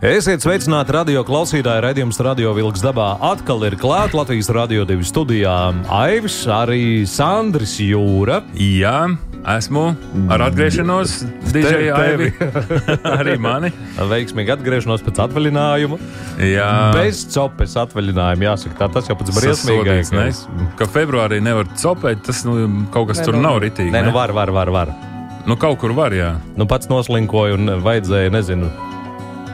Esiet sveicināti radio klausītāji. Radījums Radio Vilks dabā atkal ir klāts Latvijas Radio 2 studijā. Aivis, arī Sandris Jūra. Jā, esmu ar atgriešanos. DJ Aivi. arī mani. Veiksmīgi atgriešanos pēc atvaļinājuma. Jā. Bez copes atvaļinājuma, jāsaka, tā tas jau pats briesmīgākais. Ne? Ka februārī nevar copēt, tas nu, kaut kas ne, tur nu, nav ritīgi. Nē, nu var, var, var. var. Nu, kaut kur var, jā. Nu, pats noslinkoju un vajadzēja, nezinu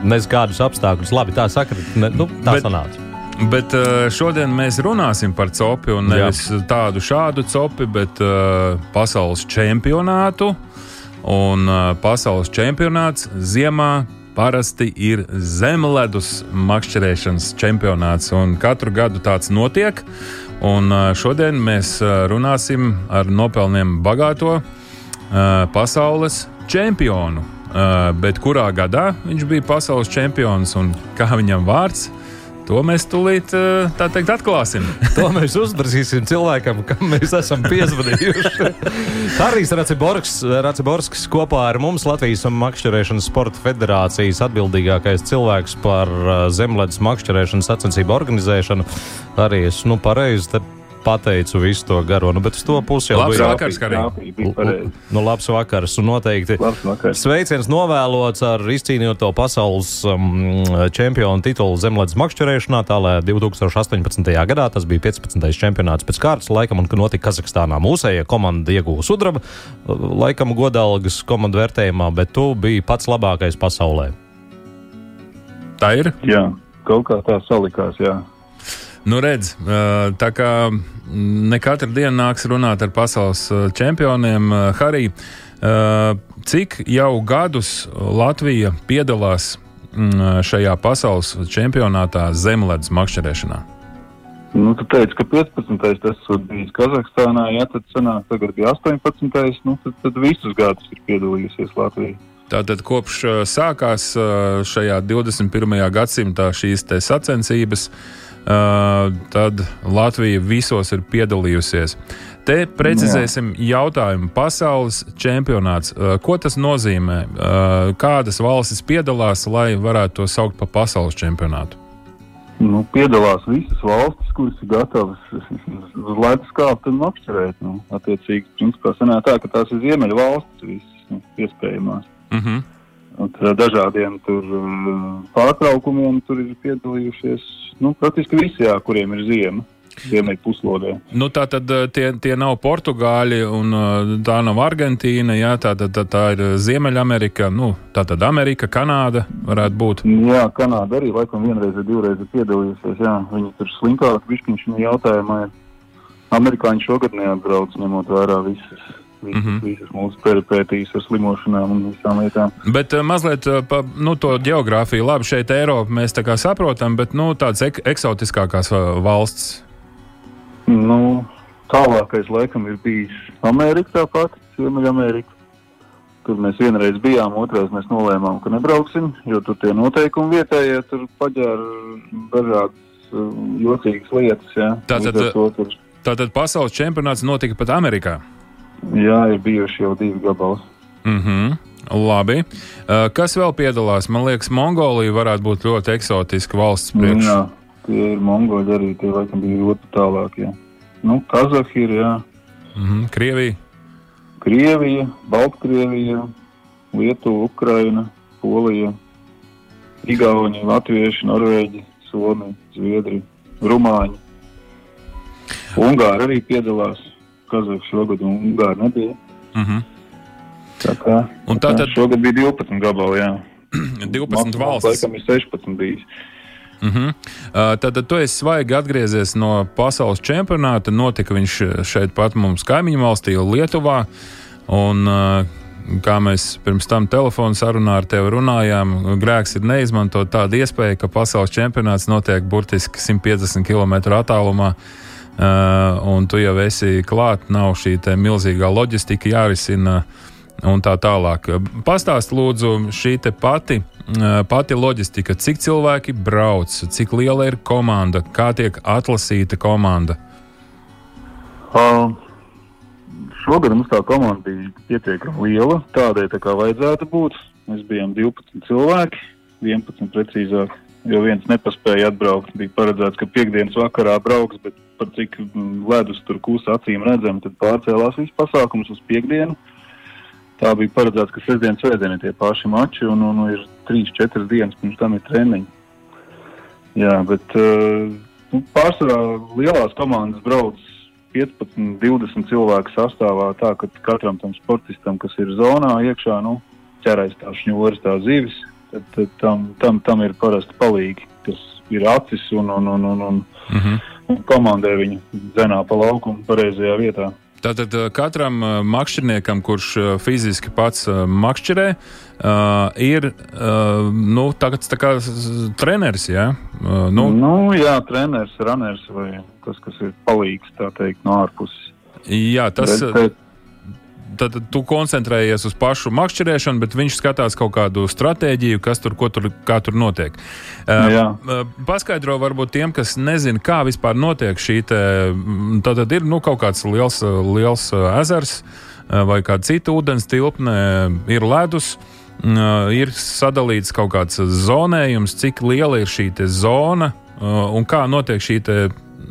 nezinu, kādus apstākļus. Labi, tā saka, ne, nu, tā bet, sanāca. Bet uh, šodien mēs runāsim par copi, un nevis Jā. tādu šādu copi, bet uh, pasaules čempionātu. Un uh, pasaules čempionāts ziemā parasti ir zemledus makšķerēšanas čempionāts, un katru gadu tāds notiek. Un šodien mēs runāsim ar nopelniem bagāto pasaules čempionu Uh, bet kurā gadā viņš bija pasaules čempions un kā viņam vārds? To mēs tūlīt tā teikt atklāsim. to mēs uzbrīsim cilvēkam, kam mēs esam piezvanījuši. Harijs Raciborskis kopā ar mums Latvijas makšķerēšanas sporta federācijas atbildīgākais cilvēks par uh, zemledus makšķerēšanas sacensību organizēšanu. Arī es nu pareizi pateicu visu to garo. Nu, bet uz to pusi jau bija vakars, kā arī. Nu, labs vakars. Un noteikti vakars. sveiciens novēlots ar izcīnīto pasaules um, čempionu titulu zemlētas makšķerēšanā. Tā lai 2018. gadā tas bija 15. čempionāts pēc kārtas, laikam, un ka notika Kazahstānā. Mūsējie komanda ieguva sudraba, laikam godalgas komandu vērtējumā, bet tu biji pats labākais pasaulē. Tā ir? Jā, kaut kā tā salikās, jā. Nu, redz, tā kā ne katru dienu nāks runāt ar pasaules čempioniem, Harī, cik jau gadus Latvija piedalās šajā pasaules čempionātā zemledus makšķerēšanā? Nu, tu teici, ka 15. tas bija Kazahstānā, jā, tad sanāk, tagad bija 18. Nu, tad, tad visus gadus ir piedalījusies Latvija. Tātad kopš sākās šajā 21. gadsimtā šīs sacensības, Uh, tad Latvija visos ir piedalījusies. Te precizēsim jautājumu. Pasaules čempionāts. Ko tas nozīmē? Kādas valstis piedalās, lai varētu to saukt par pasaules čempionātu? Nu, piedalās visas valstis, kuras ir gatavas uz ledus kāpt un apšķirēt. Nu, attiecīgi, principā sanāk tā, ka tās ir ziemeļu valstis visas nu, iespējamās. Uh mhm. -huh. Un dažādiem tur pārtraukumiem tur ir piedalījušies nu, praktiski visi, jā, kuriem ir ziema. Nu, tā tad tie, tie nav Portugāļi un tā nav Argentīna. Jā, tā, tā, tā, tā ir Ziemeļamerika, nu, tā tad Amerika, Kanāda varētu būt. Jā, Kanāda arī laikam vienreiz vai divreiz ir piedalījusies. Jā. Viņi tur slinkāk, višķiņš viņa jautājumā. Amerikāņi šogad neatbrauc, ņemot vērā visas visas, mm -hmm. visas mūsu peripētīs ar slimošanām un visām lietām. Bet uh, mazliet uh, pa nu, to geogrāfiju, labi, šeit Eiropa mēs tā kā saprotam, bet nu, tādas ek eksotiskākās uh, valsts. Nu, tālākais laikam ir bijis Amerika tāpat, Ziemeļamerika. Tur mēs vienreiz bijām, otrreiz mēs nolēmām, ka nebrauksim, jo tur tie noteikumi vietējie tur paģēra dažādas jocīgas lietas. Jā. Tātad, tur... tātad pasaules čempionāts notika pat Amerikā. Jā, ir bijuši jau divi gabali. Mm -hmm. Labi. Uh, kas vēl piedalās? Man liekas, Mongolija varētu būt ļoti eksotiska valsts priekš. Jā, tie ir Mongoli arī, tie laikam bija ļoti tālāk. Jā. Nu, Kazahi ir, jā. Mm -hmm. Krievija. Krievija, Baltkrievija, Lietuva, Ukraina, Polija, Igauni, Latvieši, Norvēģi, Somija, Zviedri, Rumāņi. Ungāri arī piedalās. Kazahs šogad un Ungāri nebija. Uh mhm. -huh. Tā kā, un tā tad šogad bija 12 gabali, jā. 12 valstis. Laikam ir 16 bijis. Uh -huh. uh, tad, tad tu esi svaigi atgriezies no pasaules čempionāta. Notika viņš šeit pat mums kaimiņu valstī, Lietuvā. Un, uh, kā mēs pirms tam telefonu sarunā ar tevi runājām, grēks ir neizmantot tādu iespēju, ka pasaules čempionāts notiek burtiski 150 km attālumā un tu jau esi klāt, nav šī milzīgā loģistika jārisina un tā tālāk. Pastāst lūdzu šī pati, uh, pati loģistika, cik cilvēki brauc, cik liela ir komanda, kā tiek atlasīta komanda. Uh, šogad mums tā komanda bija pietiekami liela, tādai tā kā vajadzētu būt. Mēs bijām 12 cilvēki, 11 precīzāk jo viens nepaspēja atbraukt. Bija paredzēts, ka piekdienas vakarā brauks, bet par cik ledus tur kūsa acīm redzam, tad pārcēlās viss pasākums uz piekdienu. Tā bija paredzēts, ka sestdienas svētdiena ir tie paši mači, un, un, un ir 3-4 dienas pirms tam ir treniņi. Jā, bet uh, pārsvarā lielās komandas brauc 15, 20 cilvēku sastāvā, tā ka katram tam sportistam, kas ir zonā iekšā, nu, ķerais tā šņūris, tā zivis, tad, tad tam, tam, tam ir parasti palīgi, kas ir acis un, un, un, un, un, mm -hmm. Un komandē viņu zenā pa laukumu pareizajā vietā. Tātad eh, katram eh, makšķerniekam, kurš eh, fiziski pats makšķerē, ir nu, tagad, tā kā treneris. Ja? Nu, nu, jā, treneris, runners vai tas, kas ir palīgs teikt, no ārpuses. Jā, tas ir tad tu koncentrējies uz pašu makšķerēšanu, bet viņš skatās kaut kādu stratēģiju, kas tur, tur, tur notiek. Uh, Jā. Paskaidro varbūt tiem, kas nezina, kā vispār notiek šī te, tad, tad ir nu, kaut kāds liels, liels ezers vai kāda cita ūdens tilpne, ir ledus. Uh, ir sadalīts kaut kāds zonējums, cik liela ir šī zona un kā notiek šī te,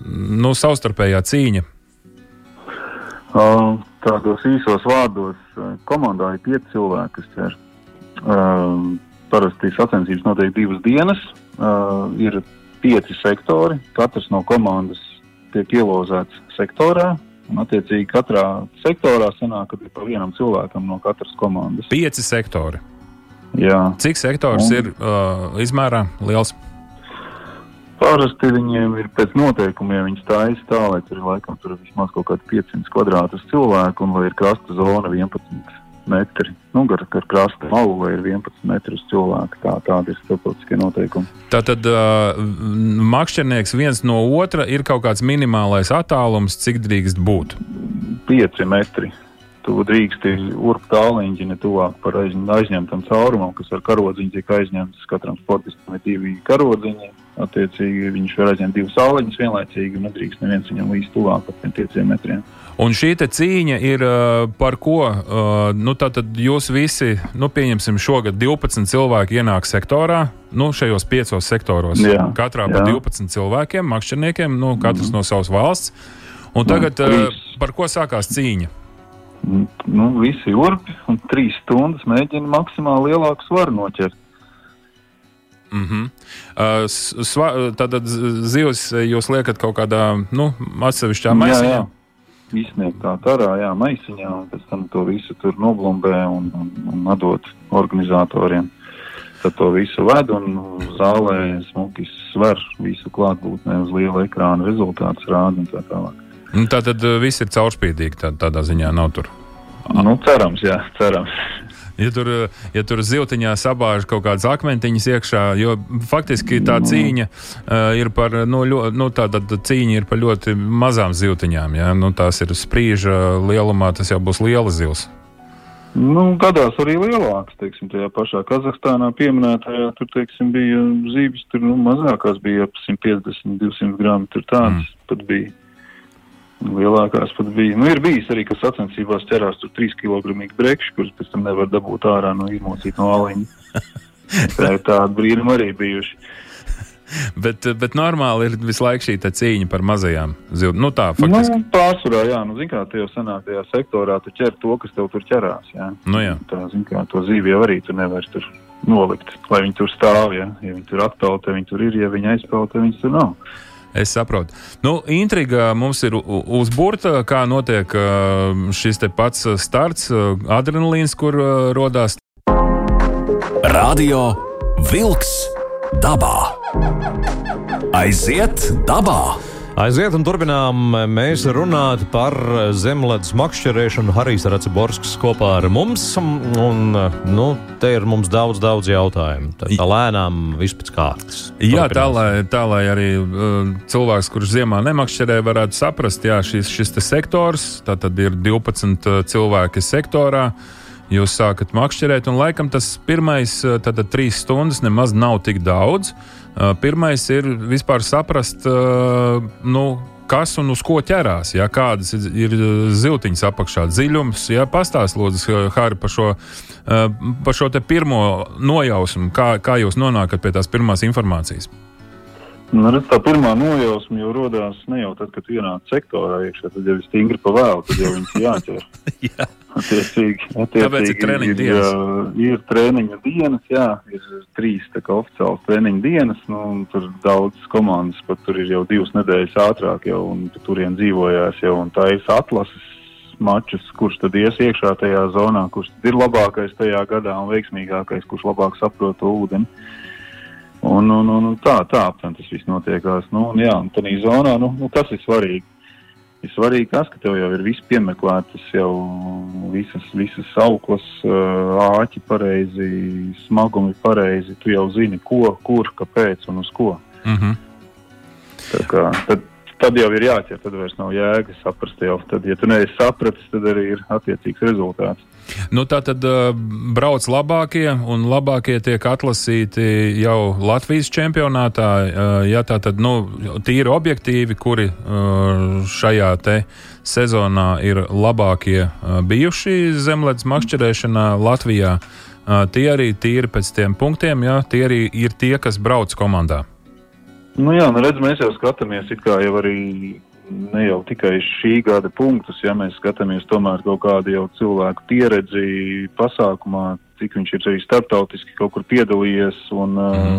nu, savstarpējā cīņa. Uh, tādos īsos vārdos eh, komandā ir pieci cilvēki, kas ķer. Uh, parasti sacensības notiek divas dienas, uh, ir pieci sektori. Katrs no komandas tiek ielozēts sektorā. Un, attiecīgi, katrā sektorā sanāk, ka ir pa vienam cilvēkam no katras komandas. Pieci sektori. Jā. Cik sektors un, ir uh, izmērā liels? Parasti viņiem ir pēc noteikumiem, viņi stājas tā, lai tur ir laikam tur vismaz kaut kādi 500 kvadrātus cilvēku un lai ir krasta zona 11 metri. Nu, gar, gar krasta malu vai ir 11 metrus cilvēku. Tā, tādi ir starptautiskie noteikumi. Tātad uh, makšķernieks viens no otra ir kaut kāds minimālais attālums, cik drīkst būt? 5 metri. Tu drīksti urbt tālīņķi ne tuvāk par aizņemtam caurumam, kas ar karodziņu tiek aizņemts. Katram sportistam ir divi karodziņi Attiecīgi viņš var aizņemt divas sauleņas vienlaicīgi un nedrīkst neviens viņam līdz tuvāk par 5 metriem. Un šī cīņa ir par ko? Nu, tātad jūs visi, nu, pieņemsim, šogad 12 cilvēki ienāk sektorā, nu, šajos piecos sektoros. Jā, Katrā jā. pa 12 cilvēkiem, makšķerniekiem, nu, katrs mm. no savas valsts. Un tagad uh, par ko sākās cīņa? Nu, visi urbi un trīs stundas mēģina maksimāli lielāku svaru noķert. Mm -hmm. uh, tātad zivs jūs liekat kaut kādā nu, atsevišķā maisiņā? Jā, jā. Izsniegtā tarā, jā, maisiņā, un pēc tam to visu tur noblumbē un, un, un atdot organizatoriem. Tad to visu ved un zālē smuki sver visu klātbūtnē uz liela ekrāna rezultātus rāda un tā tālāk. Nu, tā tad viss ir caurspīdīgi, tā, tādā ziņā nav tur. Nu, cerams, jā, cerams. Ja tur, ja tur ziltiņā sabāž kaut kādas akmentiņas iekšā, jo faktiski tā cīņa uh, ir par, nu, ļo, nu tāda cīņa ir par ļoti mazām ziltiņām. Ja? Nu, tās ir sprīža lielumā, tas jau būs liela zils. Nu, gadās arī lielākas, teiksim, tajā pašā Kazahstānā pieminētajā, tur, teiksim, bija zīves, tur, nu, mazākās bija ap 150, 200 gramu, tur tādas mm. pat bija. Lielākās pat bija. Nu, ir bijis arī, ka sacensībās ķerās tur 3 kg brekši, kurus pēc tam nevar dabūt ārā no izmocīt no aliņa. Tā ir tāda brīnuma arī bijuši. bet, bet normāli ir visu laiku šī cīņa par mazajām zivīm. Nu, tā faktiski. Nu, pārsvarā, jā, nu, zin, kā te jau senāk tajā sektorā tu ķer to, kas tev tur ķerās. Jā. Nu, jā. Tā, zin, kā to zīvi jau arī tu nevari tur nolikt, lai viņi tur stāv. Jā. Ja viņi tur atpeld, viņi tur ir, ja viņi aizpeld, viņi tur nav. Es saprotu. Nu, intriga mums ir uz burta, kā notiek šis pats starts, adrenalīns, kur radās. Radio Wolks dabā. Aiziet dabā! Aiziet un turpinām mēs runāt par zemledus makšķerēšanu. Harijs Raciborsks kopā ar mums. Un, nu, te ir mums daudz, daudz jautājumu. Tā, tā lēnām viss pēc kārtas. Jā, tā lai, tā lai arī uh, cilvēks, kurš ziemā nemakšķerē, varētu saprast, jā, šis, šis sektors, tad ir 12 uh, cilvēki sektorā. Jūs sākat makšķerēt, un laikam tas pirmais, uh, tad trīs stundas nemaz nav tik daudz. Uh, pirmais ir vispār saprast, uh, nu, kas un uz ko ķerās. Ja, kādas ir ziltiņas apakšā, dziļums. Ja, Pastāstiet, Lūdzu, Hāri, par šo, par šo pirmo nojausmu, kā, kā jūs nonākat pie tās pirmās informācijas. Nu, redz, tā pirmā nojausma jau radās ne jau tad, kad ienāca sektorā iekšā, tad jau ir stingri pa vēlu, tad jau viņas jāķer. jā. Attiecīgi, attiecīgi ir treniņa dienas. Ir, ir treniņa dienas, jā, ir trīs tā kā oficiāls treniņa dienas, nu, un tur daudz komandas, pat tur ir jau divas nedēļas ātrāk jau, un turien dzīvojās jau, un tā ir atlases mačus, kurš tad ies iekšā tajā zonā, kurš ir labākais tajā gadā un veiksmīgākais, kurš labāk saprot to ūdeni. Un, un, un, tā, tā aptuveni tas viss notiekās. Nu, un, jā, un tādā zonā, nu, nu, kas ir svarīgi? Ir svarīgi tas, ka tev jau ir viss piemeklētas, jau visas, visas auklas, āķi pareizi, smagumi pareizi. Tu jau zini, ko, kur, kāpēc un uz ko. Mm -hmm. Tā kā, tad, tad jau ir jāķer, tad vairs nav jēga saprast. Jau. Tad, ja tu neesi sapratis, tad arī ir attiecīgs rezultāts. Nu, tā tad uh, brauc labākie, un labākie tiek atlasīti jau Latvijas čempionātā. Uh, ja tā tad nu, tīri objektīvi, kuri uh, šajā sezonā ir labākie uh, bijuši zemlētas makšķerēšanā Latvijā, uh, tie arī tīri pēc tiem punktiem, ja, tie arī ir tie, kas brauc komandā. Nu jā, nu redz, mēs jau skatāmies it kā jau arī ne jau tikai šī gada punktus, ja mēs skatāmies tomēr kaut kādu jau cilvēku pieredzi pasākumā, cik viņš ir arī starptautiski kaut kur piedalījies. Un, mm.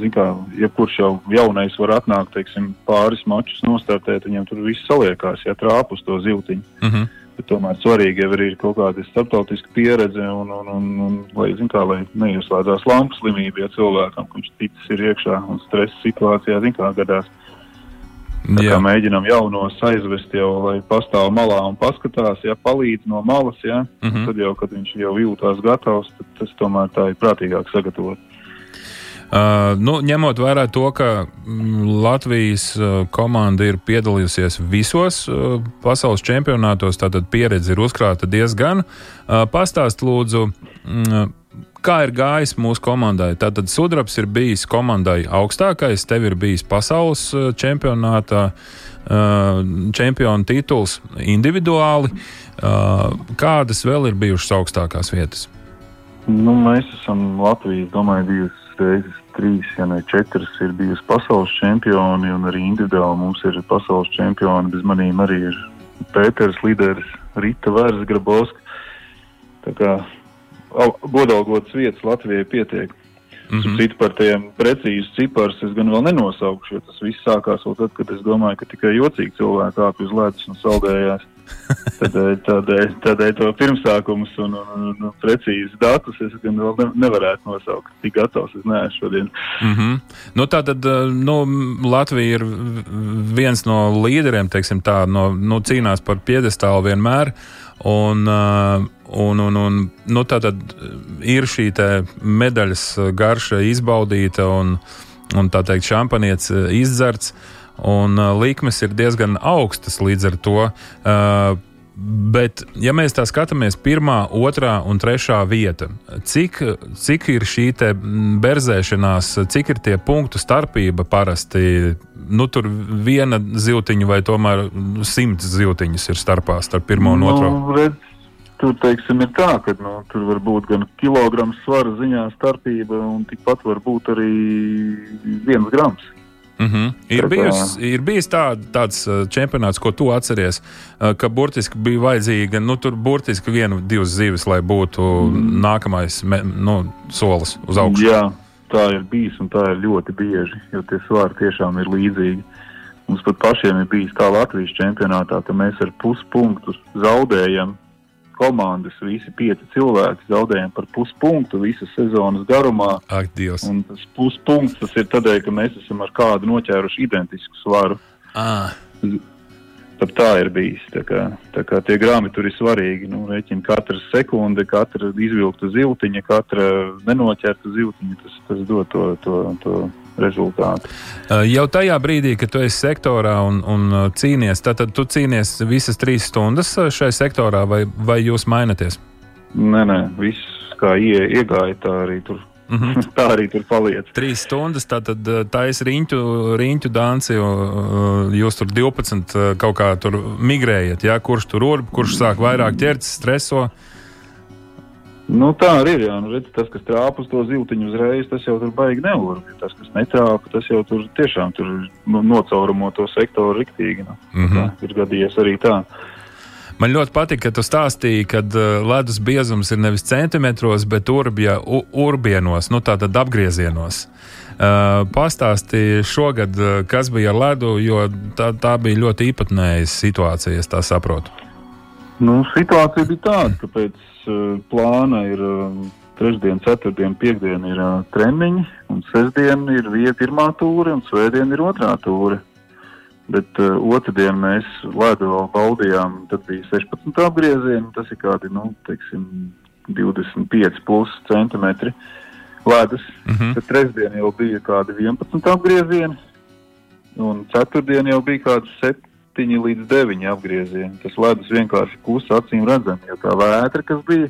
uh, kā, jebkurš jau jaunais var atnākt, teiksim, pāris mačus nostartēt, viņam tur viss saliekās, ja trāp uz to ziltiņu. Mm -hmm. Bet tomēr svarīgi jau ir kaut kāda starptautiska pieredze, un, un, un, un lai, kā, lai neieslēdzās lampu slimība, ja cilvēkam viņš ticis ir iekšā un stresa situācijā, zin kā gadās. Tā kā mēģinām jaunos aizvest jau, lai pastāv malā un paskatās, ja palīdz no malas, ja, mm -hmm. tad jau, kad viņš jau jūtās gatavs, tad tas tomēr tā ir prātīgāk sagatavot. Uh, nu, ņemot vērā to, ka mm, Latvijas uh, komanda ir piedalījusies visos uh, pasaules čempionātos, tātad pieredze ir uzkrāta diezgan. Uh, Pastāst, lūdzu, mm, Kā ir gājis mūsu komandai? Tātad sudrabs ir bijis komandai augstākais, tev ir bijis pasaules uh, čempionātā uh, čempionu tituls individuāli. Kādas vēl ir bijušas augstākās vietas? Nu, mēs esam Latvijas, domāju, divas reizes, trīs, ja ne četras, ir bijusi pasaules čempioni, un arī individuāli mums ir pasaules čempioni. Bez manīm arī ir Pēters, Līderis, Rita Vērs, Grabovska. Tā kā godalgotas vietas Latvijai pietiek. Mm -hmm. Citu par tiem precīzi ciparus es gan vēl nenosaukšu, jo tas viss sākās vēl tad, kad es domāju, ka tikai jocīgi cilvēki kāpj uz ledus un saldējās. Tādēļ, tādēļ, tādēļ to pirmsākumus un, un, un, un precīzi datus es gan vēl ne, nevarētu nosaukt. Tik gatavs es neesmu šodien. Mm -hmm. nu, tā tad nu, Latvija ir viens no līderiem, teiksim tā, no, nu, cīnās par piedestālu vienmēr. Un, uh, Un, un, un, nu, tā tad ir šī medaļas garša izbaudīta un, un tā teikt, šampanietis izdzerts. Un uh, likmes ir diezgan augstas līdz ar to. Uh, Bet, ja mēs tā skatāmies, pirmā, otrā un trešā vieta, cik, cik ir šī berzēšanās, cik ir tie punktu starpība parasti? Nu, tur viena ziltiņa vai tomēr simts ziltiņas ir starpā starp pirmo un otro. Nu, redz, tur teiksim, ir tā, ka nu, tur var būt gan kilogramu svara ziņā starpība, un tikpat var būt arī viens grams. Mm -hmm. Ir, bijis, ir bijis tā, tāds uh, čempionāts, ko tu atceries, uh, ka burtiski bija vajadzīga nu, burtiski viena, divas zivis, lai būtu mm. nākamais nu, solis uz augšu. Jā, tā ir bijis un tā ir ļoti bieži, jo tie svari tiešām ir līdzīgi. Mums pat pašiem ir bijis tā Latvijas čempionātā, ka mēs ar puspunktu zaudējam komandas, visi pieci cilvēki zaudējām par puspunktu visas sezonas garumā. Ak, Dievs! Un tas puspunkts tas ir tādēļ, ka mēs esam ar kādu noķēruši identisku svaru. Ah. Pat tā ir bijis. Tā kā, tā kā tie grāmati tur ir svarīgi. Nu, Rēķina katra sekunde, katra izvilkta ziltiņa, katra nenoķerta ziltiņa. Tas, tas dod to, to, to rezultātu. Jau tajā brīdī, kad tu esi sektorā un, un cīnies, tad, tad tu cīnies visas trīs stundas šai sektorā, vai, vai jūs mainaties? Nē, nē, viss kā ie, iegāja, tā arī tur Mm -hmm. tā arī tur paliek. Trīs stundas, tā tad taisa riņķu, riņķu danci, jūs tur 12 kaut kā tur migrējat, ja? kurš tur urbi, kurš sāk vairāk ķerties, streso. Nu, tā arī ir. Jā. Nu, redz, tas, kas trāpa uz to ziltiņu uzreiz, tas jau tur baigi neurbi. Tas, kas netrāpa, tas jau tur tiešām tur nocaurumo to sektoru riktīgi. Nu. Mm -hmm. Tā ir gadījies arī tā. Man ļoti patīk, ka tu stāstīji, ka uh, ledus biezums ir nevis centimetros, bet urbja, urbienos, nu tātad apgriezienos. Uh, pastāstīja šogad, uh, kas bija ar ledu, jo tā, tā bija ļoti īpatnēja situācija, es tā saprotu. Nu, situācija bija tāda, ka pēc uh, plāna ir uh, trešdien, ceturtdien, piekdien ir uh, treniņi, un sestdien ir vieta pirmā tūre, un svētdien ir otrā tūre. Bet uh, otrdien mēs ledu vēl baudījām, tad bija 16 apgriezieni, tas ir kādi, nu, teiksim, 25 plus centimetri ledus. Mm -hmm. Tad trešdien jau bija kādi 11 apgriezieni, un ceturtdien jau bija kādi 7 līdz 9 apgriezieni. Tas ledus vienkārši kusa acīm redzami, jo tā vētra, kas bija,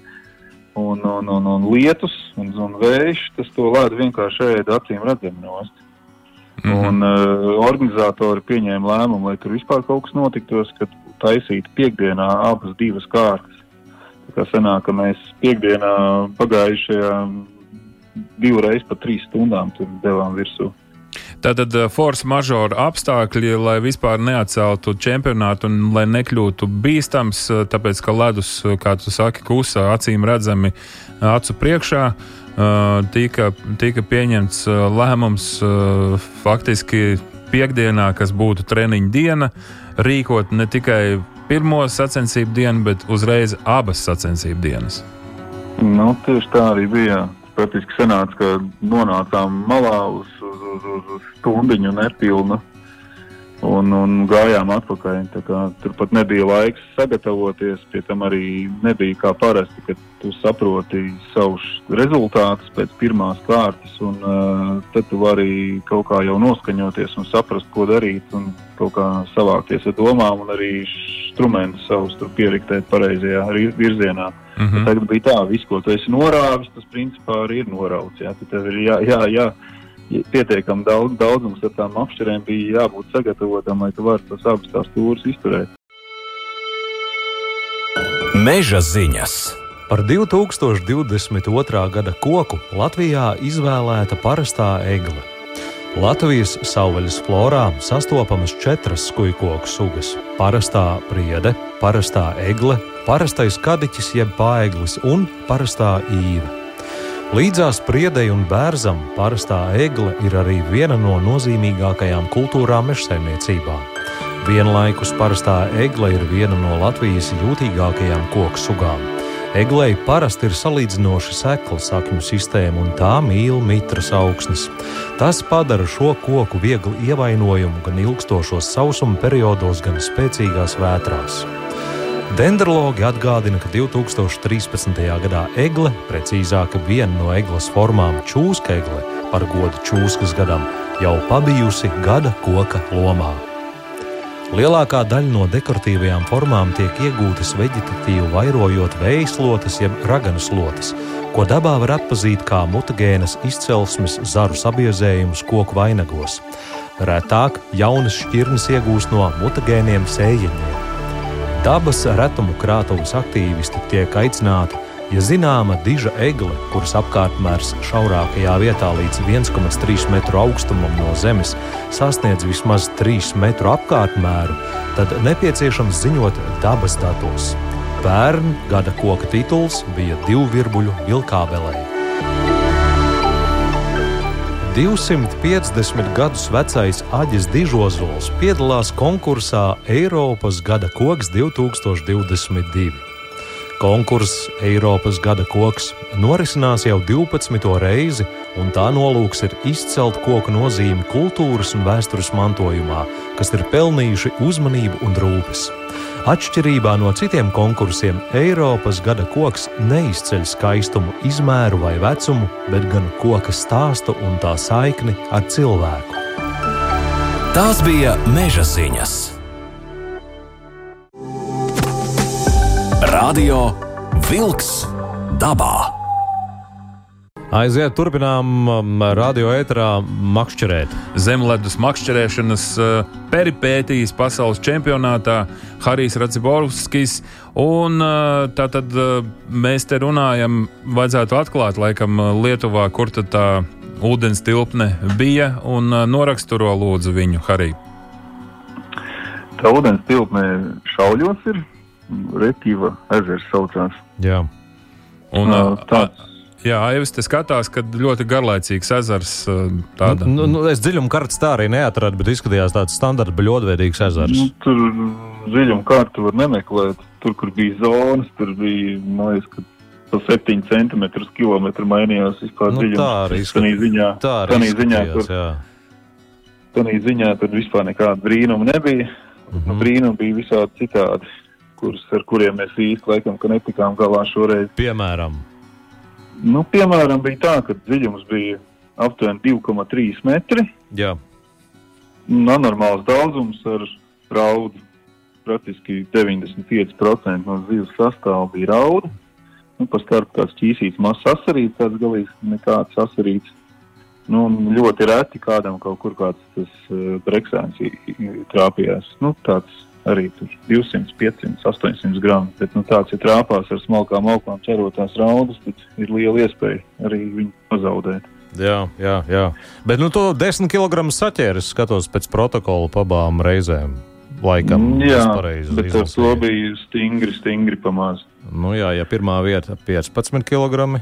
un, un, un, un lietus un, un vējš, tas to ledu vienkārši ēda acīm redzami nost. Mm -hmm. Un uh, organizatori pieņēma lēmumu, lai tur vispār kaut kas notiktos, kad taisītu piekdienā abas divas kārtas. Tā kā sanāk, ka mēs piekdienā pagājušajā divreiz pa trīs stundām tur devām virsū. Tātad uh, force majeure apstākļi, lai vispār neatceltu čempionātu un lai nekļūtu bīstams, uh, tāpēc ka ledus, uh, kā tu saki, kusa acīm redzami acu priekšā. Tika, tika pieņemts lēmums faktiski piekdienā, kas būtu treniņa diena, rīkot ne tikai pirmo sacensību dienu, bet uzreiz abas sacensību dienas. Nu, tieši tā arī bija. Praktiski sanāca, ka nonācām malā uz, uz, uz, uz stundiņu nepilnu un, un gājām atpakaļ. Tur pat nebija laiks sagatavoties, pie tam arī nebija kā parasti, kad tu saproti savus rezultātus pēc pirmās kārtas, un uh, tad tu vari kaut kā jau noskaņoties un saprast, ko darīt, un kaut kā savākties ar domām, un arī instrumentus savus pieriktēt pareizajā virzienā. Mm -hmm. Tagad bija tā, viss, ko tu esi norāvis, tas principā arī ir norauts. Jā, tev ir jā, jā, jā pietiekami daudz, daudzums ar tām apšķirēm bija jābūt sagatavotam, lai tu varētu tos abus tās stūrus izturēt. Meža ziņas! Par 2022. gada koku Latvijā izvēlēta parastā egle. Latvijas savvaļas florā sastopamas četras skujkoku sugas - parastā priede, parastā egle, parastais kadiķis jeb pāeglis un parastā īve. Līdzās priedei un bērzam parastā egle ir arī viena no nozīmīgākajām kultūrām mežsaimniecībā. Vienlaikus parastā egle ir viena no Latvijas jūtīgākajām koku sugām. Eglei parasti ir salīdzinoši sekla sakņu sistēma, un tā mīl mitras augsnes. Tas padara šo koku viegli ievainojumu gan ilgstošos sausuma periodos, gan spēcīgās vētrās. Dendrologi atgādina, ka 2013. gadā egle, precīzāk viena no eglas formām, čūska egle, par godu čūskas gadam, jau pabijusi gada koka lomā. Lielākā daļa no dekoratīvajām formām tiek iegūtas vegetatīvi vairojot vējslotes jeb raganas lotes, ko dabā var atpazīt kā mutagēnas izcelsmes zaru sabiezējumus koku vainagos. Retāk jaunas šķirnes iegūst no mutagēniem sējiņiem. Dabas retumu krātuves aktīvisti tiek aicināti, ja zināma diža egle, kuras apkārtmērs šaurākajā vietā līdz 1,3 metru augstumam no zemes sasniedz vismaz 3 metru apkārtmēru, tad nepieciešams ziņot dabas datos. Pērn gada koka tituls bija divu virbuļu vilkābelē. 250 gadus vecais Aģis Dižozols piedalās konkursā Eiropas gada koks 2022. Konkurss Eiropas gada koks norisinās jau 12. reizi, un tā nolūks ir izcelt koku nozīmi kultūras un vēstures mantojumā, kas ir pelnījuši uzmanību un rūpes. Atšķirībā no citiem konkursiem, Eiropas gada koks neizceļ skaistumu, izmēru vai vecumu, bet gan koka stāstu un tā saikni ar cilvēku. Tās bija meža ziņas. Radio Wolks dabā. Aiziet, turpinām um, radio ēterā makšķerēt. Zemledus makšķerēšanas uh, peripētīs pasaules čempionātā Harijs Raciborskis. Un uh, tā tad uh, mēs te runājam, vajadzētu atklāt laikam Lietuvā, kur tad tā ūdens tilpne bija un noraksturo lūdzu viņu Hariju. Tā ūdens tilpne šauļos ir Rekīva ezers saucās. Jā. Un, Uh, tāds Jā, Aivis te skatās, ka ļoti garlaicīgs ezers. Tāda. Nu, nu, es dziļumu kartes tā arī neatradu, bet izskatījās tāds standarta bļodveidīgs ezers. Nu, tur dziļumu kārtu var nemeklēt. Tur, kur bija zonas, tur bija, man liekas, ka pa 7 centimetrus kilometru mainījās vispār Nu, dziļums. tā arī Tanī ziņā, Tā arī tanī ziņā, izskatījās, tur, jā. tanī ziņā tur vispār nekāda brīnuma nebija. Mm. -hmm. Brīnumi bija visādi citādi, kurus, ar kuriem mēs īsti laikam ka netikām galā šoreiz. Piemēram, Nu, piemēram, bija tā, ka dziļums bija aptuveni 2,3 metri. jā. Anormāls daudzums ar raudu. Praktiski 95% no zivs sastāvā bija rauda. Nu, pa starp kāds ķīsīts mazs sasarīts, tāds galīgs nekāds sasarīts. Nu, ļoti reti kādam kaut kur kāds tas uh, breksēns trāpījās. Nu, tāds arī tur 200, 500, 800 gramu. Bet nu, tāds ir trāpās ar smalkām augām ķerotās raudas, tad ir liela iespēja arī viņu pazaudēt. Jā, jā, jā. Bet nu, to 10 kg saķēris skatos pēc protokola pa abām reizēm. Laikam, Mm, Jā, bet ar to bija stingri, stingri pamāzt. Nu, jā, ja pirmā vieta 15 kg.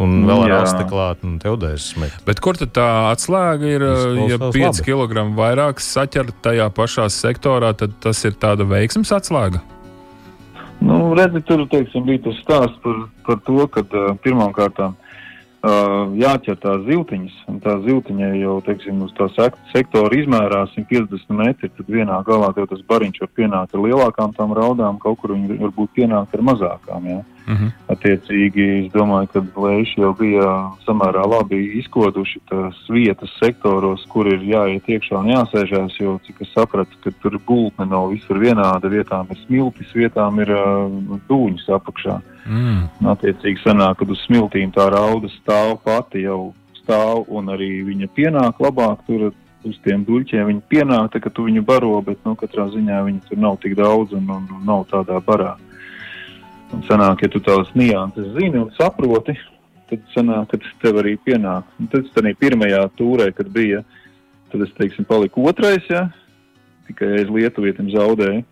Un vēl ar asti klāt, un tev 10. Bet kur tad tā atslēga ir? Ja Izklausās 5 labi. kg vairāk saķer tajā pašā sektorā, tad tas ir tāda veiksmes atslēga. Nu, redzi, tur teiksim, bija tas stāsts par, par to, ka uh, pirmām kārtām uh, jāķer tās ziltiņas, un tā ziltiņa jau, teiksim, uz tā sek sektora izmērā 150 metri, tad vienā galā tev tas bariņš var pienākt ar lielākām tām raudām, kaut kur viņi varbūt pienākt ar mazākām, jā. Uh -huh. Attiecīgi, es domāju, ka lēši jau bija samērā labi izkoduši tās vietas sektoros, kur ir jāiet iekšā un jāsēžās, jo, cik es sapratu, ka tur gultne nav visur vienāda, vietām ir smiltis, vietām ir uh, dūņas apakšā. mm. Attiecīgi sanāk, kad uz smiltīm tā rauda stāv pati jau stāv un arī viņa pienāk labāk tur uz tiem duļķiem. Viņa pienāk, tā, ka tu viņu baro, bet nu, katrā ziņā viņa tur nav tik daudz un, un, un nav tādā barā. Un sanāk, ja tu tās nianses zini un saproti, tad sanāk, ka tas tev arī pienāk. Un tad es tādā pirmajā tūrē, kad bija, tad es, teiksim, paliku otrais, ja, tikai aiz lietuvietim zaudēju.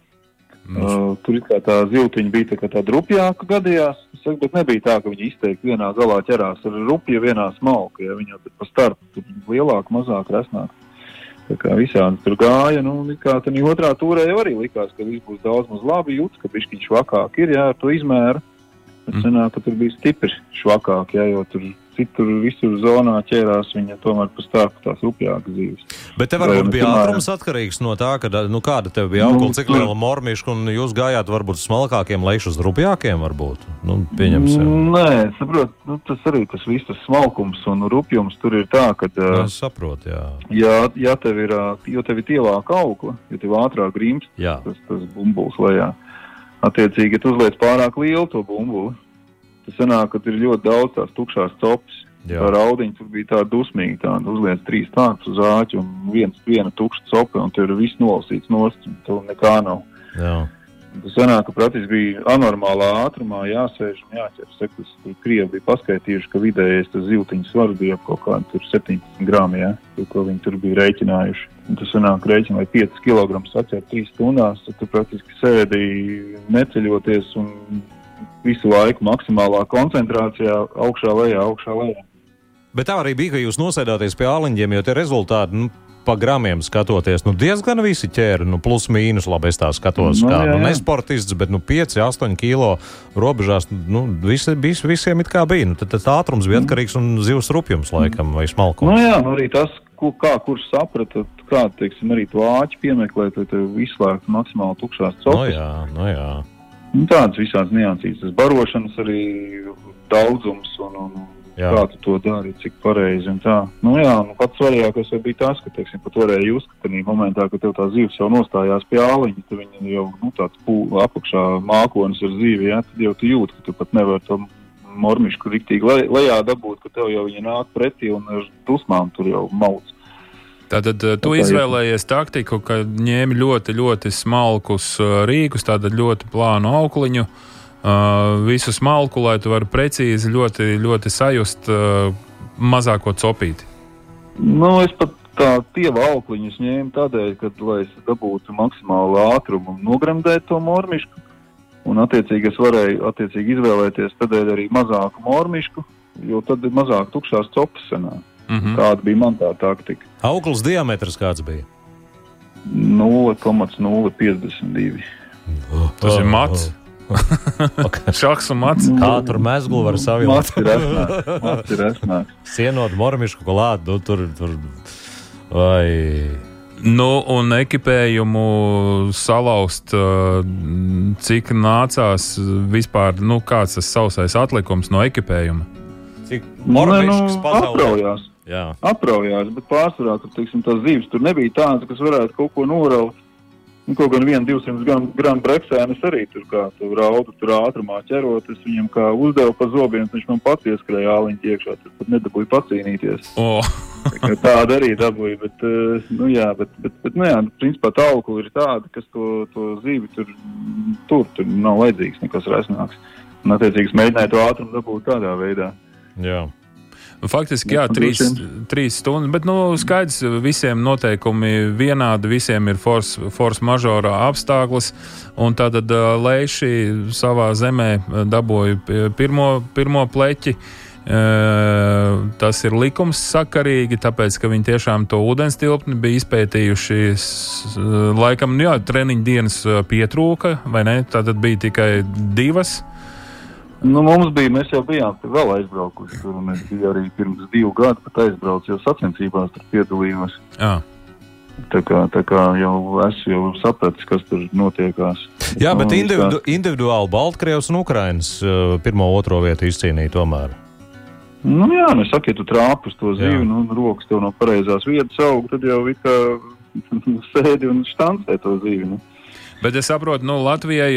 Nu, Uh, tur kā tā ziltiņa bija tā, tā drupjāka gadījās, es saku, bet nebija tā, ka viņi izteikti vienā galā ķerās ar rupju, vienā smalku. Ja, viņi jau tur pa starpu tur lielāk, mazāk, resnāk. Visādi tur gāja, nu, kā tā otrā turē jau arī likās, ka viss būs daudz maz labi jūtas, ka bišķiņš švakāk ir, jā, ar to izmēru. Bet Mm. sanāk, ka tur bija stipri švakāk, jā, jo tur citur visur zonā ķērās viņa tomēr pa starpu tās rupjākas zīves. Bet tev Vai varbūt nu bija ātrums atkarīgs no tā, ka, nu, kāda tev bija Nu, augla, cik tur- liela mormiška, un jūs gājāt varbūt smalkākiem, lejš uz rupjākiem, varbūt. Nu, pieņemsim. Nē, saprot, nu, tas arī tas viss tas smalkums un rupjums tur ir tā, ka, Nu, Es saprotu, jā. ja, ja tev ir, jo tev ir tievāka augla, ja tev ātrāk grimst jā. tas, tas bumbulis lejā, attiecīgi, ja tu uzliec pārāk lielu to bumbuli, tas sanāk, ka tur ir ļoti daudz tās tukšās copas. jā. Tā raudiņa tur bija tāda dusmīga, tāda uzliec trīs tādus uz āķi un viens, viena tukša copa, un tur ir viss nolasīts nost, un tur nekā nav. jā. Tas sanāk, ka praktiski bija anormālā ātrumā jāsēž un jāķer. Sekas, tur Krievi bija paskaitījuši, ka vidējais tas ziltiņas svars bija ap kaut tur 17 gramu, ja, to, ko viņi tur bija rēķinājuši. Un tas sanāk rēķina, lai 5 kg saķer 3 stundās, tad tu praktiski sēdi neceļoties un visu laiku maksimālā koncentrācijā augšā lejā, augšā lejā. Bet tā arī bija, ka jūs nosēdāties pie āliņiem, jo tie rezultāti nu, pa gramiem skatoties, nu diezgan visi ķēra, nu plus mīnus, labi, es tā skatos, Nu, kā, jā, nu, jā. nesportists, bet, nu, 5, 8 kilo robežās, nu, visi, visi, visiem it kā bija, nu, tad, tad ātrums bija atkarīgs un zivs rupjums, laikam, vai Nu, smalkums. jā, nu arī tas, ko, kā kurš saprata, kā, teiksim, arī to āķi piemeklēt, lai tev izslēgtu maksimāli tukšās Nu, copas. jā, nu, jā. Nu, tādas visādas niansītas, tas barošanas arī daudzums un, un Jā. kā tu to dari, cik pareizi. Nu, jā, nu, pats svarīgākais bija tas, ka, teiksim, pat varēja just, ka momentā, kad tev tā zivs jau nostājās pie āliņa, tad viņa jau, nu, tāds pū, apakšā mākonis ar zīvi, jā, tad jau tu jūti, ka tu pat nevari to mormišku riktīgi le, lejā dabūt, ka tev jau viņa nāk pretī un ar dusmām tur jau mauc. Tātad eh, tu izvēlējies taktiku, ka ņēmi ļoti, ļoti smalkus eh, rīkus, tātad ļoti plānu aukliņu, eh, visu smalku, lai tu vari precīzi ļoti, ļoti sajust eh, mazāko copīti. Nu, es pat tā pieva aukliņus ņēmu tādēļ, ka, lai es dabūtu maksimālu ātrumu un nogremdētu to mormišku. Un, attiecīgi, es varēju attiecīgi izvēlēties tādēļ arī mazāku mormišku, jo tad ir mazāk tukšās copas senā. Mhm. Tāda bija man tā taktika. Auglis diametrs kāds bija? 0,052. Tas ir mats. Šachs un mats. Kā tur mezglu var savilkt? Mats ir esnāks. Sienot mormišku klāt, nu, tur, tur, vai... Nu, un ekipējumu salauzt, eh, cik nācās vispār, nu, kāds tas sausais atlikums no ekipējuma. Cik nu, pasaulē? apraujās. Jā. apraujās, bet pārsvarā tur, teiksim, tās zīves tur nebija tādas, kas varētu kaut ko noraut. Nu, kaut gan 1-200 gramu gram breksēnas arī tur kā tur raudu, tur ātrumā ķerot. Es viņam kā uzdevu pa zobiem, viņš man pats ieskrēja āliņķi iekšā, tur pat nedabūja pacīnīties. O, Tā Tāda arī dabūja, bet, eh, nu jā, bet, bet, bet nu jā, principā tā augla ir tāda, kas to, to zīvi tur, tur, tur nav vajadzīgs nekas resnāks. Un, attiecīgi, es mēģināju to ātrumu dabūt tādā veidā. Jā. Faktiski, jā, Nu, trīs, droši trīs stundas, bet, nu, skaidrs, visiem noteikumi vienādi, visiem ir force, force mažorā apstākļus, un tad uh, Leiši savā zemē dabūja pi- pirmo, pirmo pleķi. Tas ir likums sakarīgi, tāpēc, ka viņi tiešām to ūdens tilpni bija izpētījuši. Laikam, nu jā, treniņu dienas pietrūka, vai ne? Tātad bija tikai divas. Nu, mums bija, mēs jau bijām tur vēl aizbraukuši. Tur es biju arī pirms divu gadu pat aizbraucis, jau sacensībās tur piedalījos. Jā. Tā kā, tā kā jau esmu jau sapratis, kas tur notiekās. Jā, bet individu, individuāli Baltkrievs un Ukrainas uh, pirmo, otro vietu izcīnīja tomēr. Nu, jā, nu, saka, ja tu trāpi uz to zīvi, nu, rokas tev no pareizās vietas aug, tad jau it kā sēdi un štancē to zīvi. Nu. Bet es saprotu, nu, Latvijai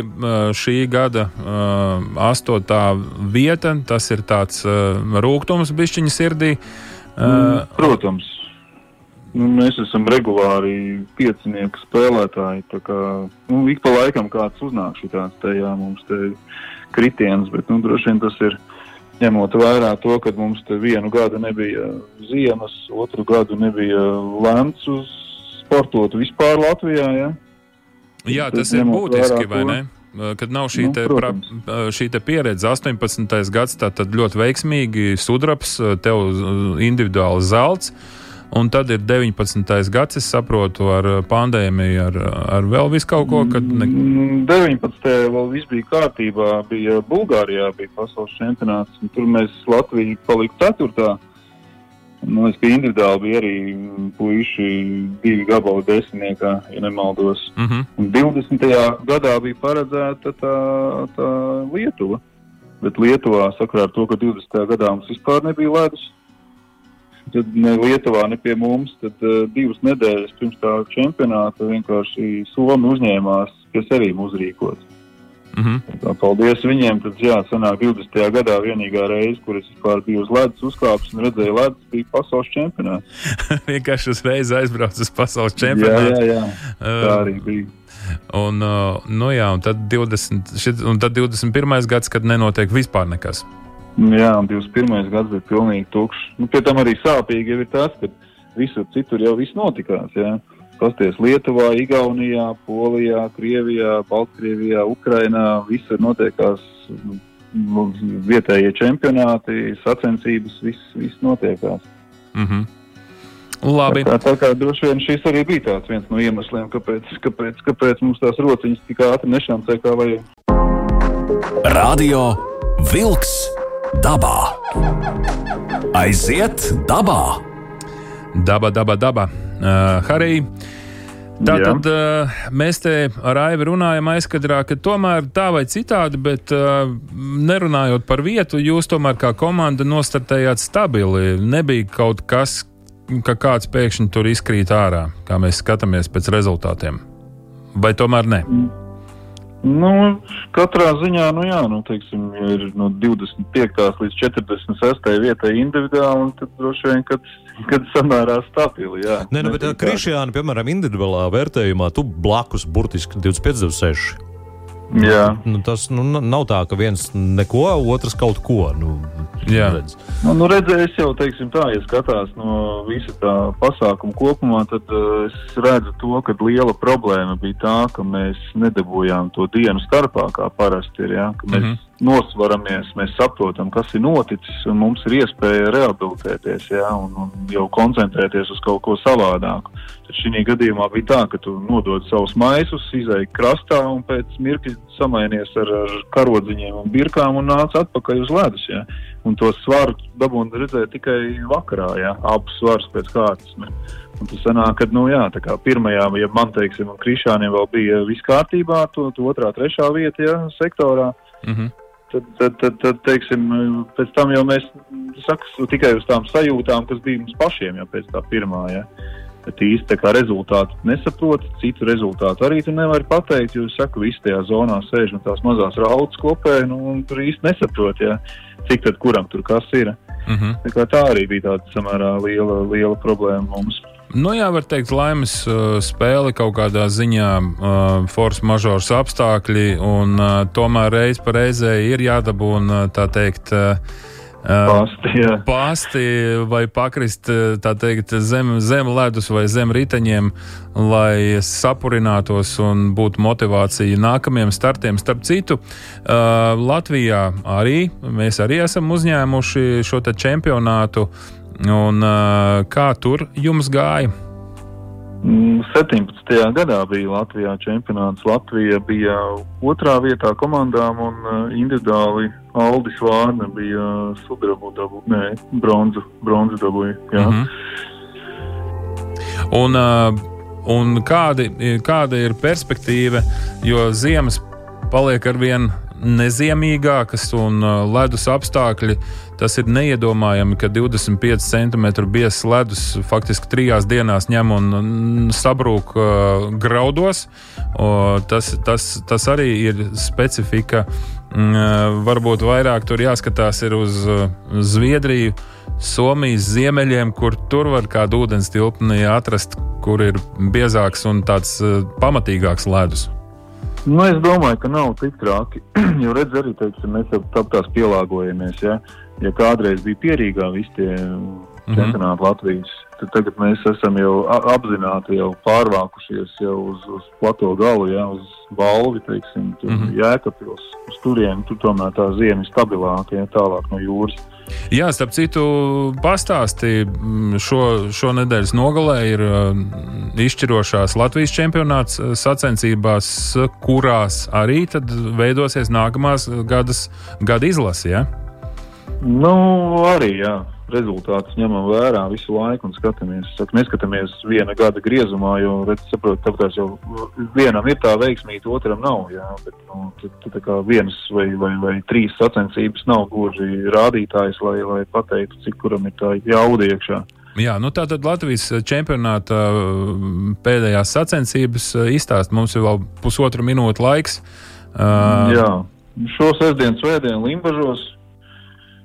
šī gada uh, astotā vieta, tas ir tāds uh, rūkums bišķiņa sirdī. Uh, Protams. Nu, mēs esam regulāri piecinieku spēlētāji. tā Kā, nu, ik pa laikam kāds uznāk šitāds tajā mums te kritiens, bet nu, droši vien tas ir ņemot vērā to, ka mums te vienu gadu nebija ziemas, otru gadu nebija lemts uz sportot vispār Latvijā. Ja? Jā, tas ir būtiski, vai ne? Kad nav šī, nu, te, pra, šī te pieredze, 18. gadsimta tad ļoti veiksmīgi sudrabs, tev eh, individuāli zelts. Un tad ir 19. gads, es saprotu, ar eh, pandēmiju, ar, ar vēl visu kaut ko. Kad... Ne... Mm, 19. vēl viss bija kārtībā, bija Bulgārijā, bija pasaules čempionāts, un tur mēs Latviju palikām 4. Nu, es biju individuāli, bija arī puiši, divi gabali desmitniekā, ja nemaldos. Mm -hmm. Un 20. gadā bija paredzēta tā, tā Lietuva. Bet Lietuvā, sakarā ar to, ka 20. gadā mums vispār nebija ledus, tad ne Lietuvā, ne pie mums, tad uh, divas nedēļas pirms tā čempionāta vienkārši Somija uzņēmās pie sevis uzrīkot. Uh -huh. Tā, paldies viņiem. Tad, jā, sanāk 20. gadā vienīgā reize, kur es vispār biju uz ledus uzkāpis un redzēju ledus, bija pasaules čempionāts. vienkārši uzreiz aizbraucu uz pasaules Jā, čempionātu. jā, jā. Tā Uh, arī bija. Un, uh, nu jā, un tad, 20, šit, un tad 21. gads, kad nenotiek vispār nekas. Nu, Jā, un 21. gads bija pilnīgi tukšs. Nu, pie tam arī sāpīgi ir tas, ka visur citur jau viss notikās. Jā. Pasties Lietuvā, Igaunijā, Polijā, Krievijā, Baltkrievijā, Ukrainā. Visur notiekās nu, vietējie čempionāti, sacensības, viss, viss notiekās. Uh -huh. Labi. Tā, tā kā droši vien šis arī bija viens no iemesliem, kāpēc, kāpēc, kāpēc mums tās rociņas tik ātri nešancē kā vajag. Radio Wolks dabā. Aiziet dabā! Daba, daba, daba. Uh, Harī. Tātad uh, mēs te ar Aivu runājam aizkadrā, ka tomēr tā vai citādi, bet uh, nerunājot par vietu, jūs tomēr kā komanda nostartējāt stabili. Nebija kaut kas, ka kāds pēkšņi tur izkrīt ārā, kā mēs skatāmies pēc rezultātiem. Vai tomēr ne? Nu, katrā ziņā, nu jā, nu, teiksim, ir no 25. līdz 46. vietai individuāli, tad droši vien, kad, kad samērā stabili, jā. Nē, nu, bet Krišjāna, piemēram, individuālā vērtējumā, tu blakus burtiski 25, 26. Jā. Nu, tas nu, nav tā, ka viens neko, otrs kaut ko. Nu, Jā. redz. Nu, nu redzēs jau, teiksim tā, ja skatās no visa tā pasākuma kopumā, tad uh, es redzu to, ka liela problēma bija tā, ka mēs nedabūjām to dienu starpā, kā parasti ir, jā, ka mēs Mhm. Nosvaramies, mēs saprotam, kas ir noticis, un mums ir iespēja rehabilitēties, jā, un, un jau koncentrēties uz kaut ko savādāku. Tad šī gadījumā bija tā, ka tu nodod savus maisus, izēji krastā un pēc mirkļa samainies ar, ar karodziņiem un birkām un nāc atpakaļ uz ledus. Jā. Un to svaru dabūnu redzēja tikai vakarā, jā, abus svarus pēc kārtas. Ne. Un tas sanāk, ka, nu jā, pirmajā, ja man, teiksim, Krišāniem vēl bija viss kārtībā, to, to otrā, trešā vieta, jā, sektorā, Mhm. Tad, tad, tad, tad teiksim, pēc tam jau mēs sakām tikai uz tām sajūtām, kas bija mums pašiem jau pēc tā pirmā. Ja. Bet īsti tā kā rezultātu nesaproti, citu rezultātu arī tu nevari pateikt, jo es saku, visi tajā zonā sēž un tās mazās raudas kopē, nu, un tur īsti nesaproti, ja, cik tad kuram tur kas ir. Mhm. Tā, kā tā arī bija tāda samērā liela, liela problēma mums. Nu, jā, var teikt, laimes uh, spēle kaut kādā ziņā, uh, force mažors apstākļi, un uh, tomēr reiz pa reizē ir jādabūna tā teikt. Uh, uh, Pasti, jā. Pāsti vai pakrist uh, teikt, zem, zem ledus vai zem riteņiem, lai sapurinātos un būtu motivācija nākamajiem startiem. Starp citu, uh, Latvijā arī mēs arī esam uzņēmuši šo čempionātu. Un, uh, kā tur jums gāja? Mm, 17. gadā bija Latvijā čempionāts. Latvija bija otrā vietā komandām un uh, individuāli Aldis Vārna bija sudrabu dabu, nē, bronzu, bronzu dabūja. Mm Mhm. Un, un kādi, kāda ir perspektīva, jo ziemas paliek ar vien neziemīgākas un ledus apstākļi. Tas ir neiedomājami, ka 25 cm biezs ledus faktiski trijās dienās ņem un sabrūk uh, graudos. O, tas, tas, tas arī ir specifika. Mm, uh, varbūt vairāk tur jāskatās uz uh, Zviedriju, Somijas ziemeļiem, kur tur var kādu ūdens tilpni atrast, kur ir biezāks un tāds uh, pamatīgāks ledus. Nu, es domāju, ka nav tik traki. jo redz, arī teiksim, mēs jau tāpēc pielāgojamies. Ja? Ja kādreiz bija pierīgā visi tie Mhm. čempionāti Latvijas, tad tagad mēs esam jau apzināti jau pārvākušies jau uz, uz plato galu, ja? uz balvi, teiksim, tur Mhm. jēkapils, uz turieni. Tur tomēr tā ziema ir stabilāka, ja tālāk no jūras. Jā, starp citu, pastāstīja, šo, šo nedēļas nogalē ir uh, izšķirošās Latvijas čempionāts uh, sacensībās, kurās arī veidosies nākamās gadas, gada izlase. Ja? Nu, arī, jā. Rezultātus ņemam vērā visu laiku un skatāmies. Saku, neskatāmies viena gada griezumā, jo, redz, saprot, tāpēc jau vienam ir tā veiksmīga, otram nav. Jā, bet, nu, tad, tad, tā kā vienas vai, vai, vai trīs sacensības nav gluži rādītājs, lai, lai pateiktu, cik kuram ir tā jauda iekšā. Jā, nu tā tad Latvijas čempionāta uh, pēdējās sacensības uh, izstāst. Mums ir vēl pusotra minūte laiks. Uh, Jā, šo sestdienu, svētdienu Limbažos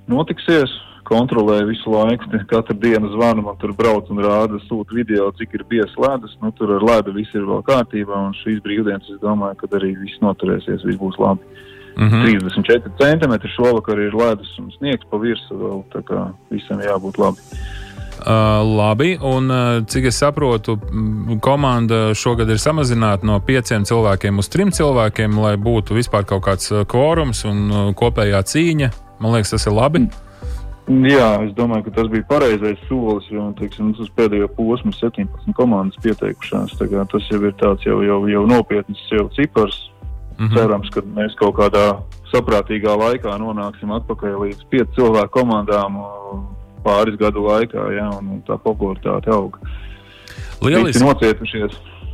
notiksies. Kontrolēju visu laiku, katru dienu zvanu, man tur brauc un rāda, sūta video, cik ir biezs ledus. Nu, tur ar ledu viss ir vēl kārtībā, un šīs brīvdienas, es domāju, ka arī viss noturēsies, viss būs labi. mm -hmm. 34 centimetri šovakar ir ledus un sniegs pa virsmu vēl, tā kā visam jābūt labi. Uh, labi, un uh, cik es saprotu, komanda šogad ir samazināta no pieciem cilvēkiem uz trim cilvēkiem, lai būtu vispār kaut kāds uh, kvorums un uh, kopējā cīņa. Man liekas, tas ir labi. Jā, es domāju, ka tas bija pareizais solis, jo teiksim, uz pēdējo posmu 17 komandas pieteikušās. Tas jau ir tāds jau, jau, jau nopietns jau cipars. Mm -hmm. Cerams, ka mēs kaut kādā saprātīgā laikā nonāksim atpakaļ līdz pieciem cilvēku komandām pāris gadu laikā, ja, un tā popularitāte aug. Lieliski nocietušies.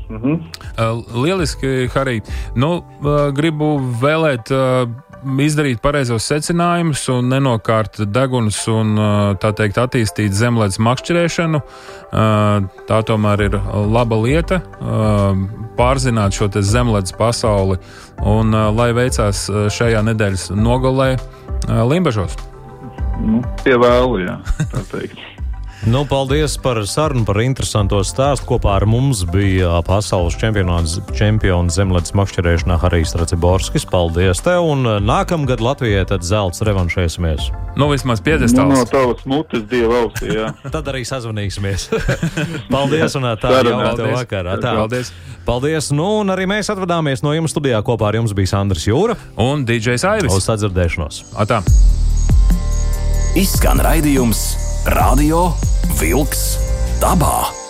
-hmm. uh, lieliski, Harī. Nu, uh, gribu vēlēt uh, izdarīt pareizos secinājumus un nenokārt deguns un tā teikt attīstīt zemledus makšķerēšanu. Tā tomēr ir laba lieta pārzināt šo zemledus pasauli un lai veicās šajā nedēļas nogalē Limbažos. Nu, pie vēlu, jā, tā teikt. Nu, paldies par sarunu, par interesanto stāstu. Kopā ar mums bija pasaules čempions zemlētas makšķerēšanā Harijs Raciborskis. Paldies tev! Un nākamgad Latvijai tad zelts revanšēsimies. Nu, vismaz 50 nu, no tavas mutes dieva ausī, jā. tad arī sazvanīsimies. paldies un tā jauka vakarā. Tā. Paldies! Paldies! Nu, un arī mēs atvadāmies no jums studijā. Kopā ar jums bija Sandrs Jūra un DJs Aivis. Uz sadzirdēšanos! Atā. Izskan raidījums Radio Vilks dabā!